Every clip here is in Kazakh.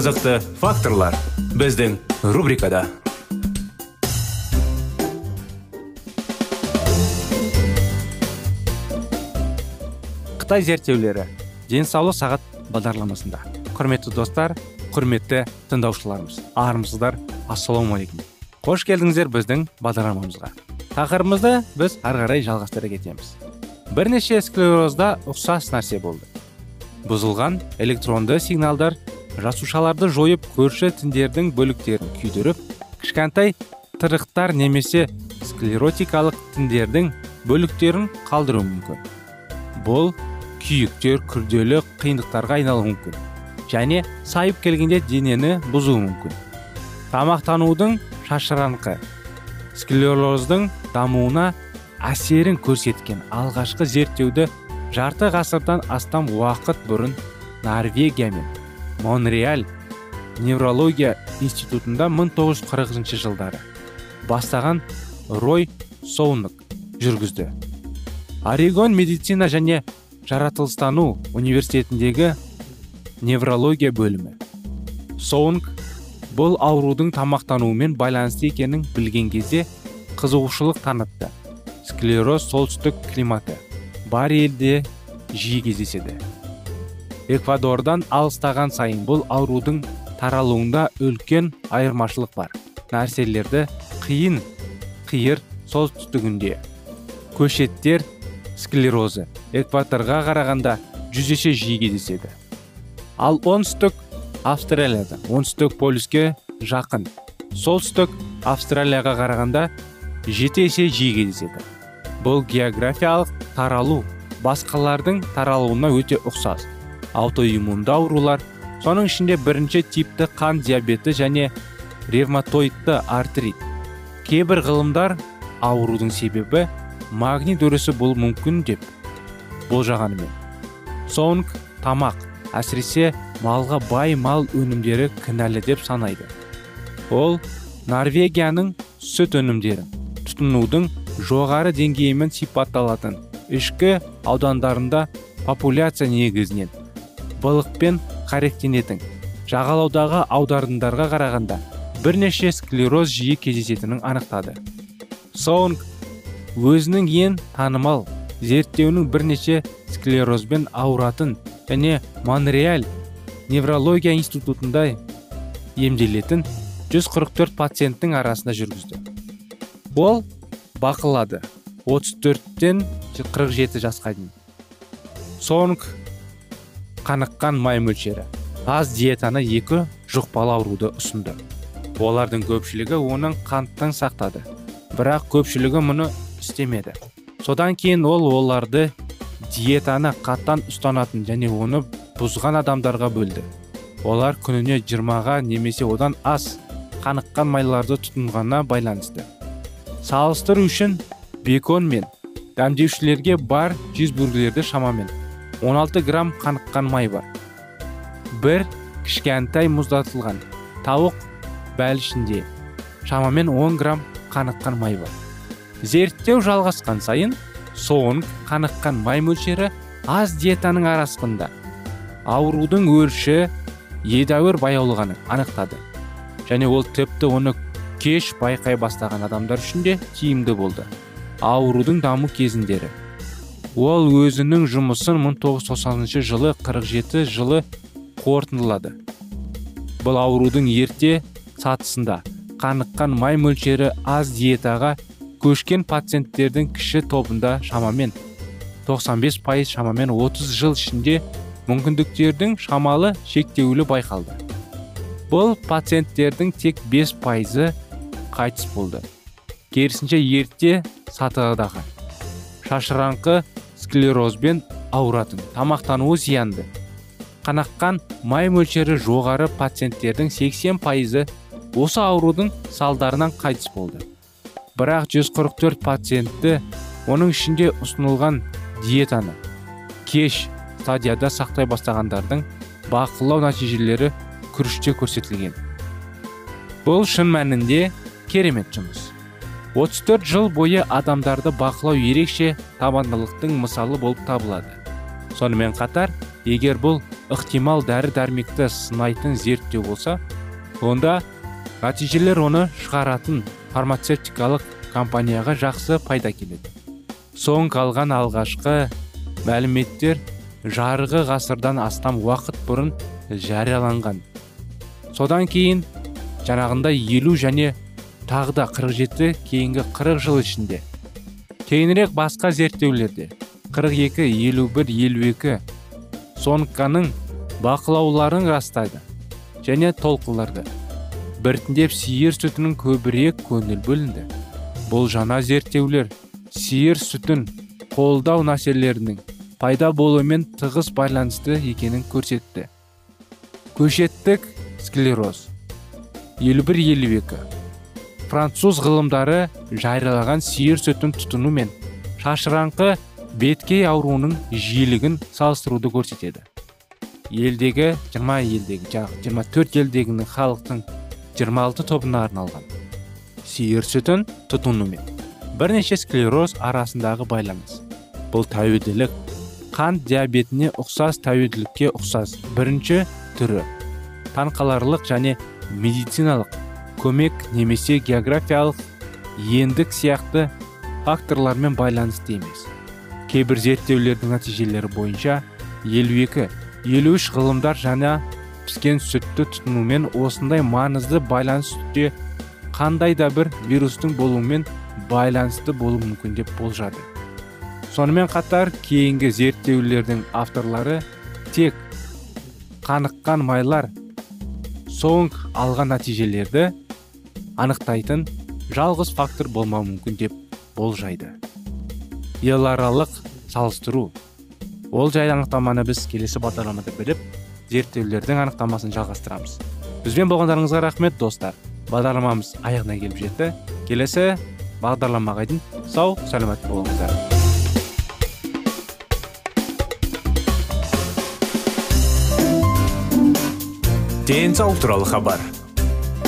Қызықты факторлар біздің рубрикада. Қытай зерттеулері денсаулық сағат бағдарламасында. Құрметті достар құрметті тыңдаушыларымыз армысыздар ассалаумағалейкум қош келдіңіздер біздің бағдарламамызға. Тақырыбымызды біз ары қарай жалғастыра кетеміз. Бірнеше склерозда ұқсас нәрсе болды. Бұзылған электронды сигналдар жасушаларды жойып көрші тіндердің бөліктерін күйдіріп кішкентай тырықтар немесе склеротикалық тіндердің бөліктерін қалдыруы мүмкін. Бұл күйіктер күрделі қиындықтарға айналуы мүмкін және сайып келгенде денені бұзуы мүмкін. Тамақтанудың шашыраңқы склероздың дамуына әсерін көрсеткен алғашқы зерттеуді жарты ғасырдан астам уақыт бұрын норвегия мен монреаль неврология институтында 1940 жылдары бастаған рой соунық жүргізді. Орегон медицина және жаратылыстану университетіндегі неврология бөлімі. Соунг бұл аурудың тамақтануымен байланысты екенін білген кезде қызығушылық танытты. Склероз солтүстік климаты бар елде жиі кездеседі. Эквадордан алыстаған сайын бұл аурудың таралуында үлкен айырмашылық бар. Нәрселерді қиын қиыр солтүстігінде көшеттер склерозы. Экваторға қарағанда жүз есе жиі кездеседі. Ал оңтүстік австралияда оңтүстік полюске жақын. Солтүстік австралияға қарағанда жеті есе жиі кездеседі. Бұл географиялық таралу басқалардың таралуына өте ұқсас. Аутоиммунды аурулар соның ішінде бірінші типті қан диабеті және ревматоидты артрит кейбір ғылымдар аурудың себебі магний дөрісі болуы мүмкін деп болжағанымен сонг тамақ әсіресе малға бай мал өнімдері кінәлі деп санайды. Ол норвегияның сүт өнімдерін тұтынудың жоғары деңгейімен сипатталатын ішкі аудандарында популяция негізінен. Былықпен қоректенетін жағалаудағы аудардындарға қарағанда бірнеше склероз жиі кездесетінін анықтады. Соунг өзінің ең танымал зерттеуінің бірнеше склерозбен ауыратын және монреаль неврология институтында емделетін 144 пациенттің арасында жүргізді. Ол бақылады. 34-тен 47 жасқа дейін. Сонг қаныққан май мөлшері. Аз диетаны екі жұқпалы ауруды ұсынды. Олардың көпшілігі оның қанттың сақтады. Бірақ көпшілігі мұны істемеді. Содан кейін ол оларды диетаны қаттан ұстанатын және оны бұзған адамдарға бөлді. Олар күніне жиырмаға немесе одан аз қаныққан майларды тұтынғанына байланысты. Салыстыру үшін бекон мен дәмдеушілерге бар чизбургерлерде шамамен 16 грамм қаныққан май бар. Бір кішкентай мұздатылған тауық бәлішінде шамамен 10 грамм қаныққан май бар. Зерттеу жалғасқан сайын соң қаныққан май мөлшері аз диетаның арасында. Аурудың өрші едәуір баяулығаны анықтады. Және ол тіпті оны кеш байқай бастаған адамдар үшін де тиімді болды. Аурудың даму кезіндері. Ол өзінің жұмысын 1990 жылы 47 жылы қорытындылады. Бұл аурудың ерте сатысында қаныққан май мөлшері аз диетаға көшкен пациенттердің кіші тобында шамамен 95 пайыз шамамен 30 жыл ішінде мүмкіндіктердің шамалы шектеулі байқалды. Бұл пациенттердің тек 5 пайызы қайтыс болды. Керісінше ерте сатыдағы шашыраңқы склерозбен ауыратын тамақтануы зиянды. Қанаққан май мөлшері жоғары пациенттердің 80 пайызы осы аурудың салдарынан қайтыс болды. Бірақ 144 пациентті оның ішінде ұсынылған диетаны кеш стадияда сақтай бастағандардың бақылау нәтижелері күріште көрсетілген. Бұл шын мәнінде керемет жұмыс. 34 жыл бойы адамдарды бақылау ерекше табандылықтың мысалы болып табылады. Сонымен қатар егер бұл ықтимал дәрі дәрмекті сынайтын зерттеу болса онда нәтижелер оны шығаратын фармацевтикалық компанияға жақсы пайда келеді. Соң қалған алғашқы мәліметтер жарығы ғасырдан астам уақыт бұрын жарияланған. Содан кейін жаңағындай елу және тағы да 47 кейінгі 40 жыл ішінде. Кейінірек басқа зерттеулерде 42 51 52 сонканың бақылауларын растайды және толқыларды біртіндеп сиыр сүтінің көбірек көңіл бөлінді. Бұл жаңа зерттеулер сиыр сүтін қолдау мәселелерінің пайда болуымен тығыз байланысты екенін көрсетті. Көшеттік склероз 51-52 француз ғылымдары жариялаған сиыр сүтін тұтыну мен шашыраңқы беткей ауруының жиілігін салыстыруды көрсетеді. Елдегі 20 елдегі 24 елдегінің халықтың 26 тобына арналған сиыр сүтін тұтынумен бірнеше склероз арасындағы байланыс. Бұл тәуелділік қант диабетіне ұқсас тәуелділікке ұқсас бірінші түрі. Таңқаларлық және медициналық көмек немесе географиялық ендік сияқты факторлармен байланысты емес. Кейбір зерттеулердің нәтижелері бойынша 52-53 ғылымдар жаңа піскен сүтті тұтынумен осындай маңызды байланыс сүтте қандай да бір вирустың болуымен байланысты болуы мүмкін деп болжады. Сонымен қатар кейінгі зерттеулердің авторлары тек қаныққан майлар соң алған нәтижелерді анықтайтын жалғыз фактор болмауы мүмкін деп болжайды. Еларалық салыстыру. Ол жайлы анықтаманы біз келесі бағдарламада біліп зерттеулердің анықтамасын жалғастырамыз. Бізбен болғандарыңызға рахмет достар. Бағдарламамыз аяғына келіп жетті. Келесі бағдарламаға дейін сау саламат болыңыздар. Денсаулық туралы хабар.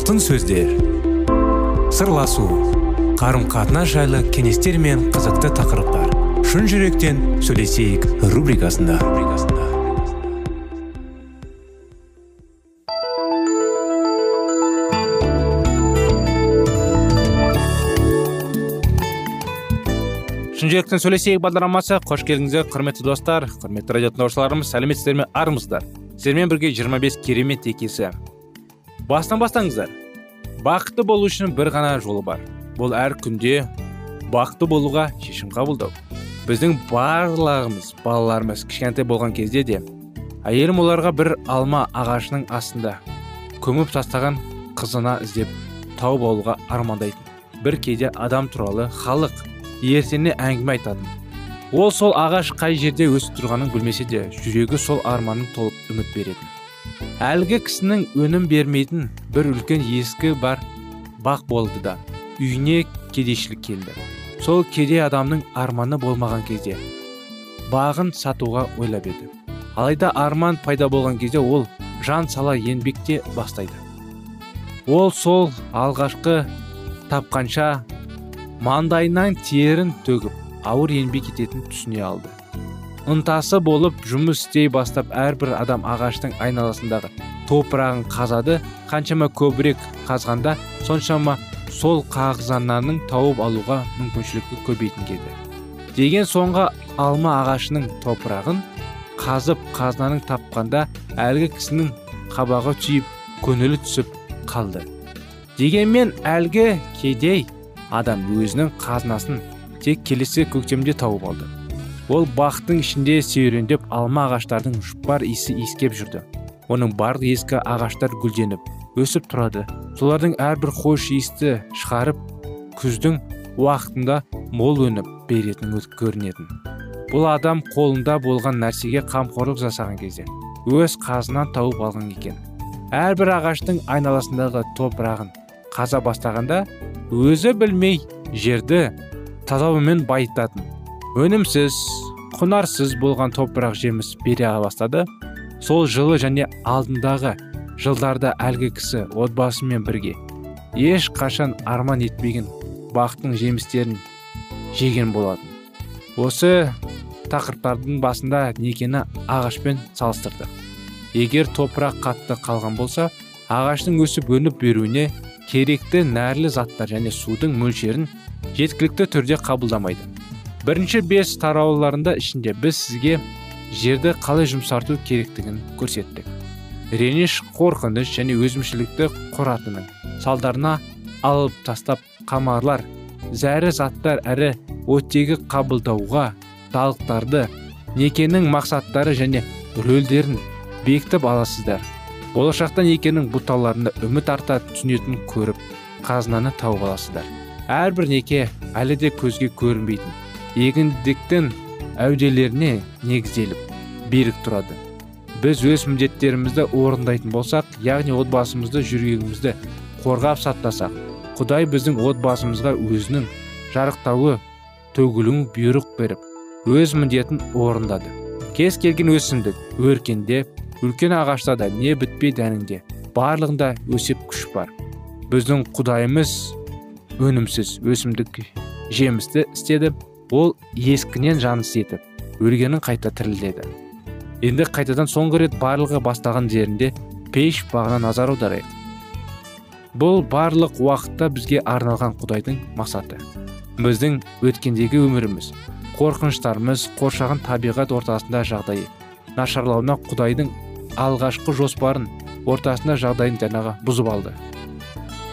Алтын сөздер. Сырласу қарым қатынас жайлы кеңестер мен қызықты тақырыптар. Шын жүректен сөйлесейік рубрикасында. Шын жүректен сөйлесейік бағдарламасы. Қош келдіңіздер құрметті достар. Құрметті радио тыңдаушыларымыз сәлеметсіздер ме? Армысыздар. Сіздермен бірге 25 керемет текесі бастан бастаңыздар. Бақытты болу үшін бір ғана жолы бар. Бұл әр күнде бақытты болуға шешім қабылдау. Біздің барлығымыз балаларымыз кішкентай болған кезде де әйелім оларға бір алма ағашының астында көміп тастаған қызына іздеп тауып алуға армандайтын. Бір кейде адам туралы халық ертеңіне әңгіме айтатын. Ол сол ағаш қай жерде өсіп тұрғанын білмесе де жүрегі сол арманын толып үміт беретін. Әлгі кісінің өнім бермейтін бір үлкен ескі бар бақ болды да үйіне кедейшілік келді. Сол кедей адамның арманы болмаған кезде бағын сатуға ойлап еді. Алайда арман пайда болған кезде ол жан сала еңбекте бастайды. Ол сол алғашқы тапқанша маңдайынан терін төгіп ауыр еңбек ететінін түсіне алды. Ынтасы болып жұмыс істей бастап әрбір адам ағаштың айналасындағы топырағын қазады. Қаншама көбірек қазғанда соншама сол қағзананың тауып алуға мүмкіншілігі көбейтін еді. Деген соңғы алма ағашының топырағын қазып қазынаның тапқанда әлгі кісінің қабағы түйіп көңілі түсіп қалды. Дегенмен әлгі кедей адам өзінің қазынасын тек келесі көктемде тауып алды. Ол бақтың ішінде серуендеп алма ағаштардың жұпар иісі иіскеп жүрді. Оның барлық ескі ағаштар гүлденіп өсіп тұрады. Солардың әрбір хош иісті шығарып күздің уақытында мол өніп беретін көрінетін. Бұл адам қолында болған нәрсеге қамқорлық жасаған кезде өз қазынан тауып алған екен. Әрбір ағаштың айналасындағы топырағын қаза бастағанда өзі білмей жерді тазалаумен байытатын өнімсіз құнарсыз болған топырақ жеміс бере бастады. Сол жылы және алдындағы жылдарда әлгі кісі отбасымен бірге еш қашан арман етпеген бақтың жемістерін жеген болатын. Осы тақырыптардың басында некені ағашпен салыстырды. Егер топырақ қатты қалған болса ағаштың өсіп өніп беруіне керекті нәрлі заттар және судың мөлшерін жеткілікті түрде қабылдамайды. Бірінші бес тарауларында ішінде біз сізге жерді қалай жұмсарту керектігін көрсеттік. Реніш қорқыныш және өзімшілікті құратынын салдарына алып тастап қамарлар зәрі заттар әрі оттегі қабылдауға далықтарды некенің мақсаттары және рөлдерін бекітіп аласыздар. Болашақта некенің бұталарында үміт арта түсінетін көріп қазынаны тауып аласыздар. Әрбір неке әлі де көзге көрінбейтін. Егіндіктің әуделеріне негізделіп берік тұрады. Біз өз міндеттерімізді орындайтын болсақ яғни отбасымызды жүрегімізді қорғап сақтасақ құдай біздің отбасымызға өзінің жарықтауы төгілуін бұйрық беріп өз міндетін орындады. Кез келген өсімдік өркендеп үлкен ағашта да не бітпей дәніңде барлығында өсеп күш бар. Біздің құдайымыз өнімсіз өсімдік жемісті істеді. Ол ескінен жаныс етіп өлгенін қайта тірілдеді. Енді қайтадан соңғы рет барлығы бастаған жерінде пеш бағына назар аударайық. Бұл барлық уақытта бізге арналған құдайдың мақсаты. Біздің өткендегі өміріміз қорқыныштарымыз қоршаған табиғат ортасында жағдайы нашарлауына құдайдың алғашқы жоспарын ортасында жағдайын жаңағы бұзып алды.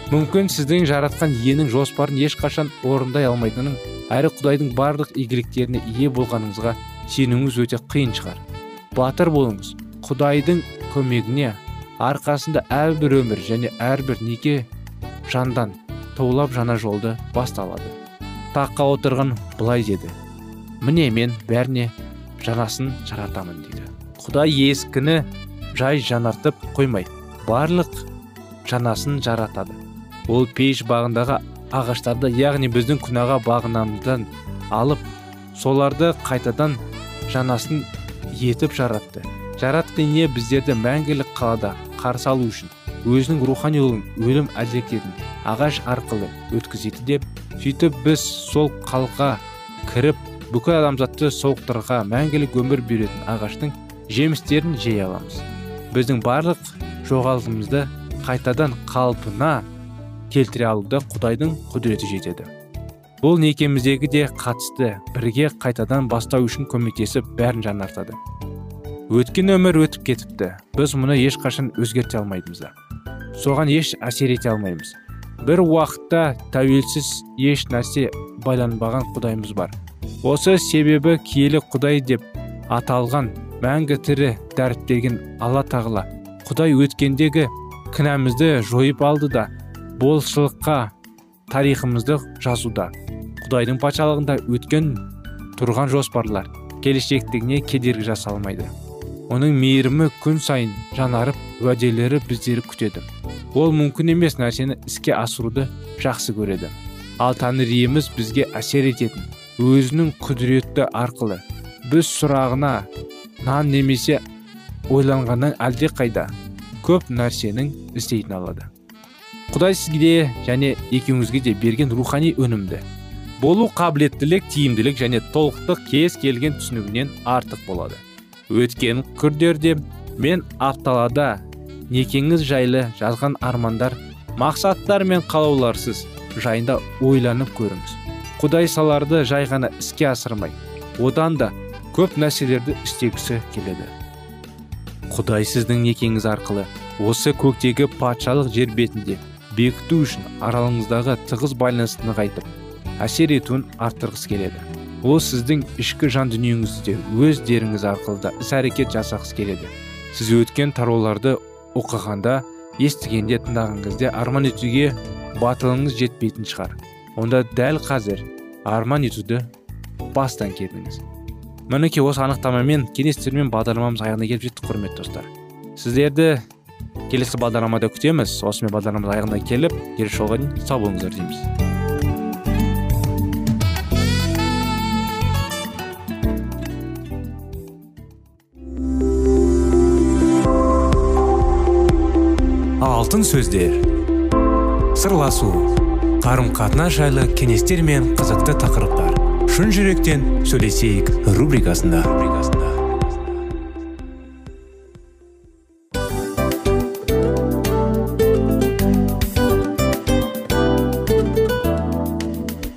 Мүмкін сіздің жаратқан иенің жоспарын ешқашан орындай алмайтынын әрі құдайдың барлық игіліктеріне ие болғаныңызға сенуіңіз өте қиын шығар. Батыр болыңыз. Құдайдың көмегіне арқасында әрбір өмір және әрбір неке жандан тоулап жаңа жолды басталады. Таққа отырған былай деді. Міне мен бәріне жанасын жаратамын дейді құдай ескіні жай жанартып қоймай барлық жанасын жаратады. Ол пейіш бағындағы ағаштарды яғни біздің күнәға бағынамыздан алып соларды қайтадан жанасын етіп жаратты. Жаратты не біздерді мәңгілік қалада қарсы алу үшін өзінің рухани жолын өлім әділеттетін ағаш арқылы өткізеді деп сөйтіп біз сол қалқа кіріп бүкіл адамзатты соқтырға мәңгілік өмір беретін ағаштың жемістерін жей аламыз. Біздің барлық жоғалтымызды қайтадан қалпына келтіре алуда құдайдың құдіреті жетеді. Бұл некеміздегі де қатысты бірге қайтадан бастау үшін көмектесіп бәрін жаңартады. Өткен өмір өтіп кетіпті. Біз мұны ешқашан өзгерте алмаймыз соған еш әсер ете алмаймыз. Бір уақытта тәуелсіз еш нәрсе байланбаған құдайымыз бар. Осы себебі киелі құдай деп аталған мәңгі тірі дәріптеген алла тағала құдай өткендегі кінәмізді жойып алды да болшылыққа тарихымызды жазуда. Құдайдың патшалығында өткен тұрған жоспарлар келешектігіне кедергі жасалмайды. Оның мейірімі күн сайын жанарып уәделері біздері күтеді. Ол мүмкін емес нәрсені іске асыруды жақсы көреді. Ал тәңір бізге әсер ететін өзінің құдіреті арқылы біз сұрағына нан немесе ойланғаннан әлде қайда көп нәрсенің істейтін алады. Құдай сізге және екеуіңізге де берген рухани өнімді. Болу қабілеттілік тиімділік және толықтық кез келген түсінігінен артық болады. Өткен күрдерде мен апталада некеңіз жайлы жазған армандар мақсаттар мен қалауларсыз жайында ойланып көріңіз. Құдай саларды жай ғана іске асырмай одан да көп нәрселерді істегісі келеді. Құдай сіздің некеңіз арқылы осы көктегі патшалық жер бетінде бекіту үшін аралыңыздағы тығыз байланысты нығайтып әсер етуін арттырғысы келеді. Ол сіздің ішкі жан дүниеңізде өз деріңіз арқылы да іс әрекет жасағысы келеді. Сіз өткен тарауларды оқығанда естігенде тыңдаған кезде арман етуге батылыңыз жетпейтін шығар. Онда дәл қазір арман етуді бастан кетіңіз мінекей осы анықтамамен кеңестермен бағдарламамыз аяғына келіп жеттік құрметті достар. Сіздерді келесі бағдарламада күтеміз. Осымен бағдарламамыз аяғына келіп келесі жолға дейін сау болыңыздар дейміз. Алтын сөздер. Сырласу. Қарым қатынас жайлы кеңестер мен қызықты тақырыптар. Шын жүректен сөйлесейік рубрикасында.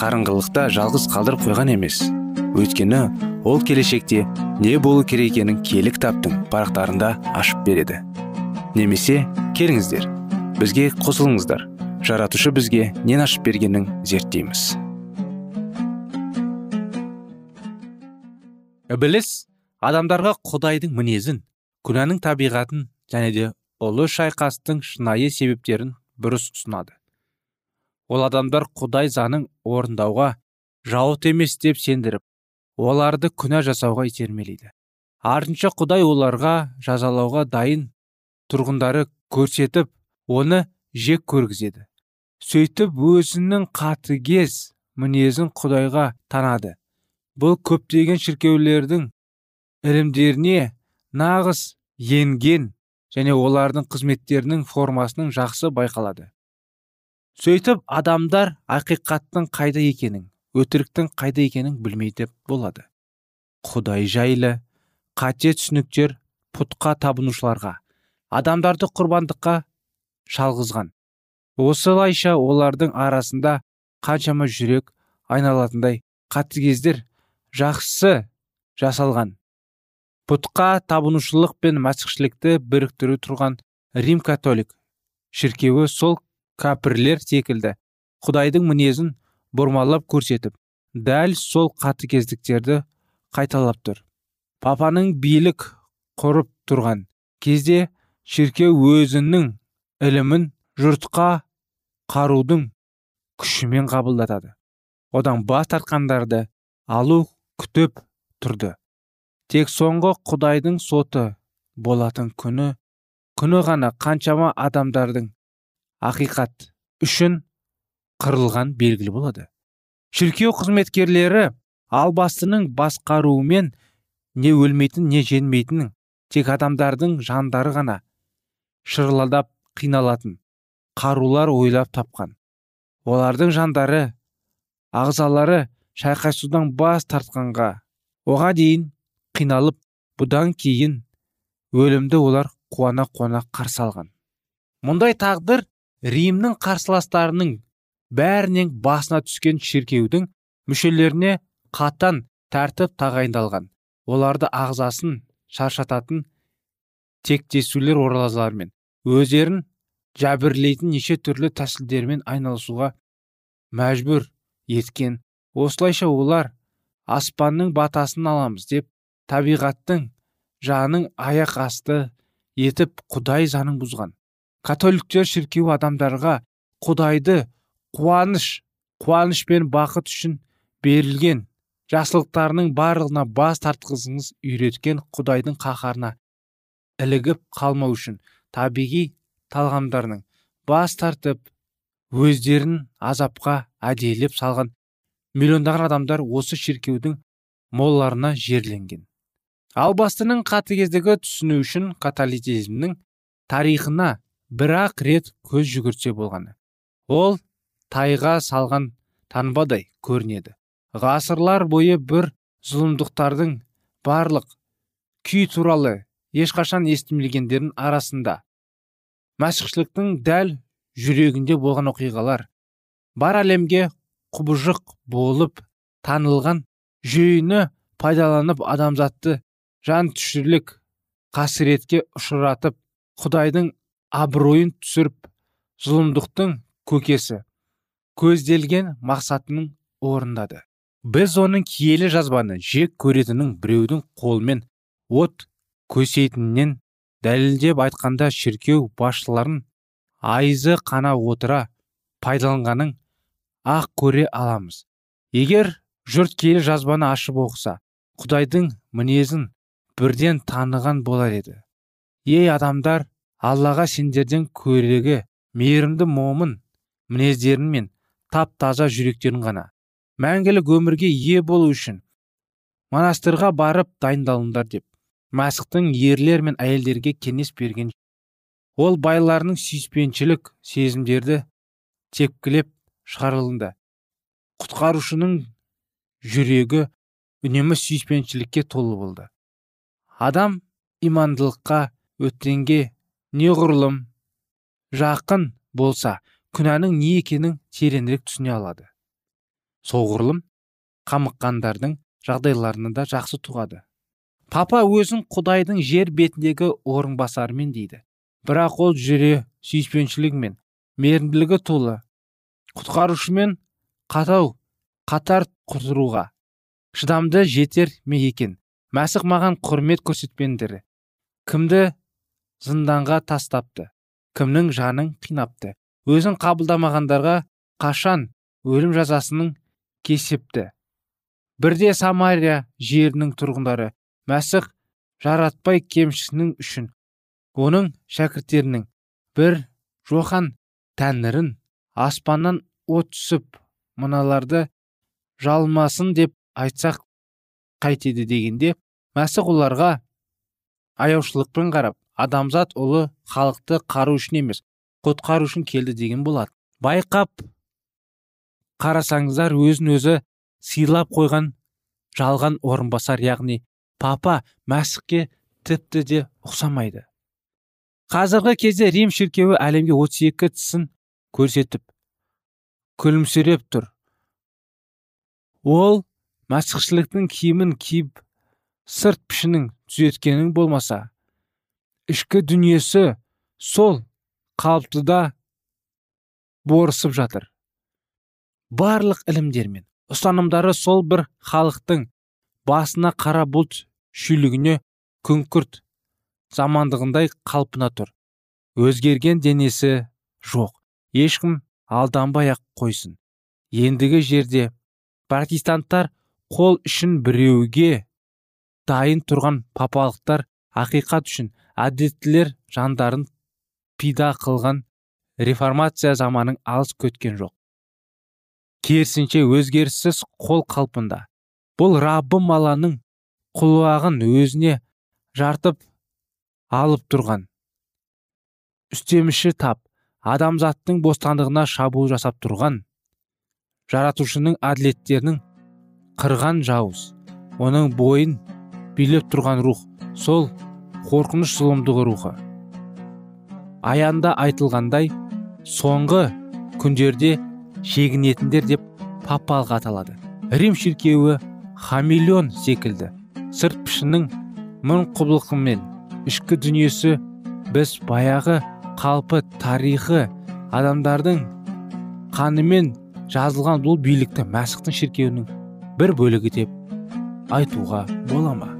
қарыңғылықта жалғыз қалдырып қойған емес. Өйткені ол келешекте не болу керек екенін кітаптың парақтарында ашып береді. Немесе келіңіздер бізге қосылыңыздар. Жаратушы бізге нен ашып бергенін зерттейміз. Ібіліс адамдарға құдайдың мінезін күнәнің табиғатын және де ұлы шайқастың шынайы себептерін бұрыс ұсынады. Ол адамдар құдай заңын орындауға жауыт емес деп сендіріп оларды күнә жасауға итермелейді. Артынша құдай оларға жазалауға дайын тұрғындары көрсетіп оны жек көргізеді. Сөйтіп өзінің қатыгез мінезін құдайға танады. Бұл көптеген шіркеулердің ілімдеріне нағыз енген және олардың қызметтерінің формасының жақсы байқалады. Сөйтіп адамдар ақиқаттың қайда екенін өтіріктің қайда екенін білмейді болады. Құдай жайлы қате түсініктер пұтқа табынушыларға адамдарды құрбандыққа шалғызған. Осылайша олардың арасында қаншама жүрек айналатындай қатыгездер жақсы жасалған. Пұтқа табынушылық пен мәсіхшілікті біріктіру тұрған рим католик шіркеуі сол кәпірлер секілді. Құдайдың мінезін бұрмалап көрсетіп дәл сол қатыгездіктерді қайталап тұр. Папаның билік құрып тұрған кезде шіркеу өзінің ілімін жұртқа қарудың күшімен қабылдатады. Одан бас тартқандарды алу күтіп тұрды. Тек соңғы құдайдың соты болатын күні күні ғана қаншама адамдардың ақиқат үшін қырылған белгілі болады. Шіркеу қызметкерлері албастының басқаруымен не өлмейтін не женбейтінін тек адамдардың жандары ғана шырладап қиналатын қарулар ойлап тапқан. Олардың жандары ағзалары шайқасудан бас тартқанға оған дейін қиналып бұдан кейін өлімді олар қуана қуана қарсы алған. Мұндай тағдыр римнің қарсыластарының бәрінен басына түскен шіркеудің мүшелеріне қатан тәртіп тағайындалған. Оларды ағзасын шаршататын тектесулер оразалармен өздерін жәбірлейтін неше түрлі тәсілдермен айналысуға мәжбүр еткен. Осылайша олар аспанның батасын аламыз деп табиғаттың жаның аяқ асты етіп құдай заңын бұзған. Католиктер шіркеу адамдарға құдайды қуаныш қуаныш пен бақыт үшін берілген жақсылықтарының барлығына бас тартқызыңыз үйреткен құдайдың қаһарына ілігіп қалмау үшін. Табиғи талғамдарының бас тартып өздерін азапқа әдейілеп салған миллиондаған адамдар осы шіркеудің молларына жерленген. Албастының қатыгездігі түсіну үшін католицизмнің тарихына бір ақ рет көз жүгіртсе болғаны. Ол тайға салған танбадай көрінеді. Ғасырлар бойы бір зұлымдықтардың барлық күй туралы ешқашан естімегендердің арасында мәсіхшіліктің дәл жүрегінде болған оқиғалар бар әлемге құбыжық болып танылған жүйені пайдаланып адамзатты жан түшірлік қасіретке ұшыратып құдайдың абыройын түсіріп зұлымдықтың көкесі көзделген мақсатының орындады. Біз оның киелі жазбаны жек көретінін біреудің қолымен от көсейтінінен дәлелдеп айтқанда шіркеу басшыларын айызы қана отыра пайдаланғанын ақ көре аламыз. Егер жұрт киелі жазбаны ашып оқыса құдайдың мінезін бірден таныған болар еді. Ей адамдар аллаға сендерден көрегі мейірімді момын мінездерің мен тап таза жүректерін ғана мәңгілік өмірге ие болу үшін монастырға барып дайындалыңдар деп мәсіхтің ерлер мен әйелдерге кеңес берген ол байларының сүйіспеншілік сезімдерді тепкілеп шығарылды құтқарушының жүрегі үнемі сүйіспеншілікке толы болды. Адам имандылыққа өткенге неғұрлым жақын болса күнәнің не екенін тереңірек түсіне алады. Соғұрлым қамыққандардың жағдайларына да жақсы туғады папа өзін құдайдың жер бетіндегі орынбасарымен дейді. Бірақ ол жүре сүйіспеншілігімен мейірімділігі толы құтқарушымен қатау қатар құртыруға шыдамды жетер ме екен? Мәсіх маған құрмет көрсетпеңдер. Кімді зынданға тастапты. Кімнің жанын қинапты. Өзін қабылдамағандарға қашан өлім жазасының кесепті бірде самария жерінің тұрғындары мәсіх жаратпай кемшінің үшін оның шәкірттерінің бір жохан тәңірін аспаннан от түсіп мыналарды жалмасын деп айтсақ қайтеді дегенде мәсіх оларға аяушылықпен қарап адамзат ұлы халықты қару үшін емес құтқару үшін келді деген болады байқап қарасаңыздар өзін өзі сыйлап қойған жалған орынбасар яғни папа мәсіхке тіпті де ұқсамайды. Қазіргі кезде рим шіркеуі әлемге 32 тісін көрсетіп күлімсіреп тұр. Ол мәсіхшіліктің киімін киіп сырт пішінін түзеткенің болмаса ішкі дүниесі сол қалыптыда борысып жатыр. Барлық ілімдер мен ұстанымдары сол бір халықтың басына қара бұлт шүйлігіне күңкірт замандығындай қалпына тұр. Өзгерген денесі жоқ. Ешкім алданбай ақ қойсын. Ендігі жерде протестанттар қол үшін біреуге дайын тұрған папалықтар ақиқат үшін әділеттілер жандарын пида қылған реформация заманын алыс көткен жоқ. Керісінше өзгеріссіз қол қалпында. Бұл раббым алланың құлағын өзіне жартып алып тұрған. Үстеміші тап адамзаттың бостандығына шабуыл жасап тұрған. Жаратушының әділеттерінің қырған жауыз оның бойын билеп тұрған рух сол қорқыныш зұлымдығы рухы. Аянда айтылғандай соңғы күндерде шегінетіндер деп папалық аталады. Рим шіркеуі хамелеон секілді. Сырт пішіннің мың құбылқымен. Ішкі дүниесі біз баяғы қалпы тарихы адамдардың қанымен жазылған бұл билікті мәсіхтің шіркеуінің бір бөлігі деп айтуға бола ма?